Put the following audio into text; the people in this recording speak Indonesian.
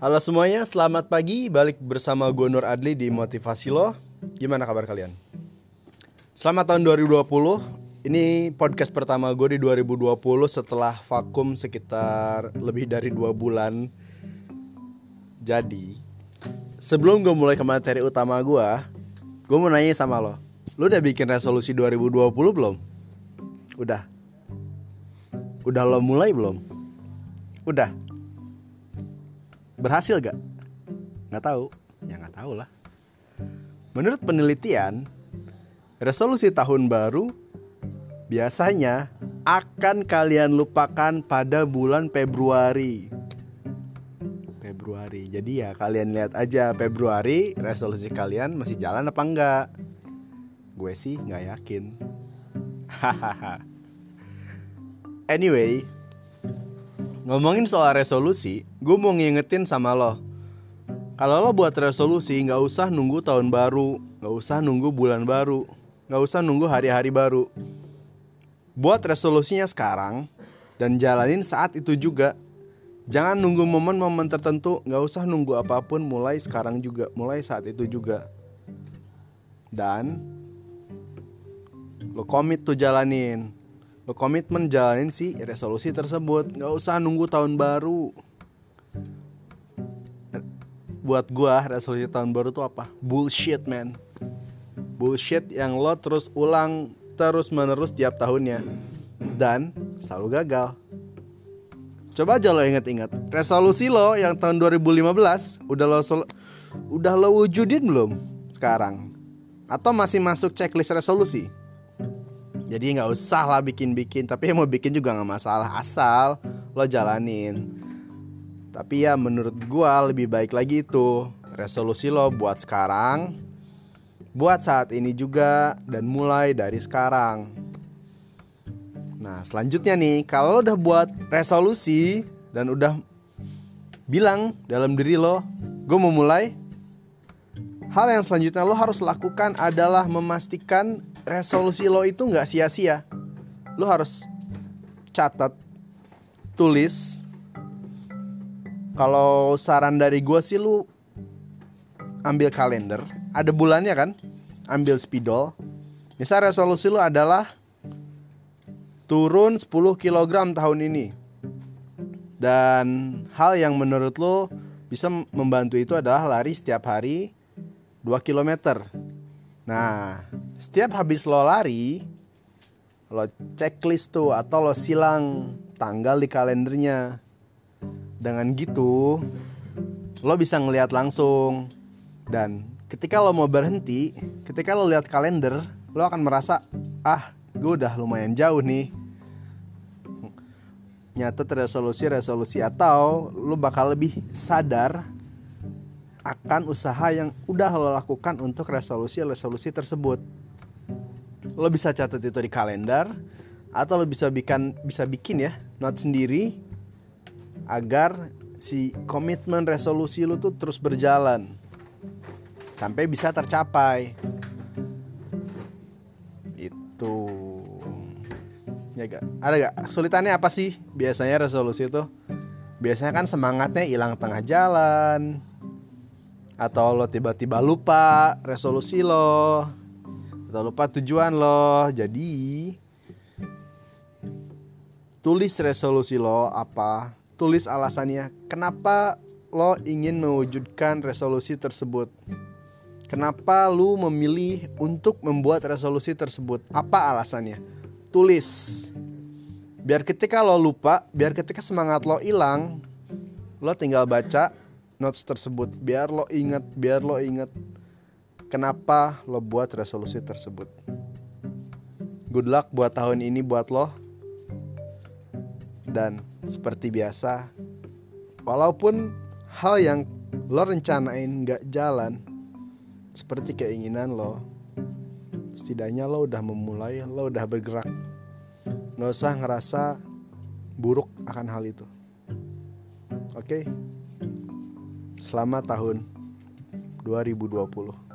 Halo semuanya, selamat pagi. Balik bersama gue Nur Adli di Motivasi Lo. Gimana kabar kalian? Selamat tahun 2020. Ini podcast pertama gue di 2020 setelah vakum sekitar lebih dari dua bulan. Jadi, sebelum gue mulai ke materi utama gue, gue mau nanya sama lo. Lo udah bikin resolusi 2020 belum? Udah. Udah lo mulai belum? Udah. Berhasil gak? Nggak tahu. Ya nggak tahu lah. Menurut penelitian, resolusi tahun baru biasanya akan kalian lupakan pada bulan Februari. Februari. Jadi ya kalian lihat aja Februari resolusi kalian masih jalan apa enggak. Gue sih nggak yakin. Hahaha. anyway, Ngomongin soal resolusi, gue mau ngingetin sama lo. Kalau lo buat resolusi, nggak usah nunggu tahun baru, nggak usah nunggu bulan baru, nggak usah nunggu hari-hari baru. Buat resolusinya sekarang dan jalanin saat itu juga. Jangan nunggu momen-momen tertentu, nggak usah nunggu apa pun mulai sekarang juga, mulai saat itu juga. Dan lo komit tuh jalanin komitmen jalanin si resolusi tersebut. Nggak usah nunggu tahun baru. Buat gua resolusi tahun baru tuh apa? Bullshit man. Bullshit yang lo terus ulang terus menerus tiap tahunnya. Dan selalu gagal. Coba aja lo inget-inget resolusi lo yang tahun 2015 udah lo udah lo wujudin belum sekarang? Atau masih masuk checklist resolusi jadi nggak usah lah bikin-bikin. Tapi mau bikin juga nggak masalah asal lo jalanin. Tapi ya menurut gua lebih baik lagi itu resolusi lo buat sekarang buat saat ini juga dan mulai dari sekarang. Nah selanjutnya nih kalau lo udah buat resolusi dan udah bilang dalam diri lo gue mau mulai Hal yang selanjutnya lo harus lakukan adalah memastikan resolusi lo itu nggak sia-sia. Lo harus catat, tulis. Kalau saran dari gue sih lo ambil kalender, ada bulannya kan? Ambil spidol. Misal resolusi lo adalah turun 10 kg tahun ini. Dan hal yang menurut lo bisa membantu itu adalah lari setiap hari 2 km. Nah, setiap habis lo lari, lo checklist tuh atau lo silang tanggal di kalendernya. Dengan gitu, lo bisa ngelihat langsung. Dan ketika lo mau berhenti, ketika lo lihat kalender, lo akan merasa, ah, gue udah lumayan jauh nih. Nyata resolusi-resolusi atau lo bakal lebih sadar akan usaha yang udah lo lakukan untuk resolusi-resolusi tersebut. Lo bisa catat itu di kalender atau lo bisa bikin bisa bikin ya note sendiri agar si komitmen resolusi lo tuh terus berjalan sampai bisa tercapai. Itu. Ya gak? Ada gak? Sulitannya apa sih biasanya resolusi itu? Biasanya kan semangatnya hilang tengah jalan, atau lo tiba-tiba lupa resolusi lo. Atau lupa tujuan lo. Jadi tulis resolusi lo apa? Tulis alasannya kenapa lo ingin mewujudkan resolusi tersebut? Kenapa lo memilih untuk membuat resolusi tersebut? Apa alasannya? Tulis. Biar ketika lo lupa biar ketika semangat lo hilang lo tinggal baca notes tersebut. Biar lo inget biar lo inget kenapa lo buat resolusi tersebut. Good luck buat tahun ini buat lo. Dan seperti biasa walaupun hal yang lo rencanain gak jalan seperti keinginan lo setidaknya lo udah memulai lo udah bergerak. Nggak usah ngerasa buruk akan hal itu. Oke? okay? Selamat tahun 2020.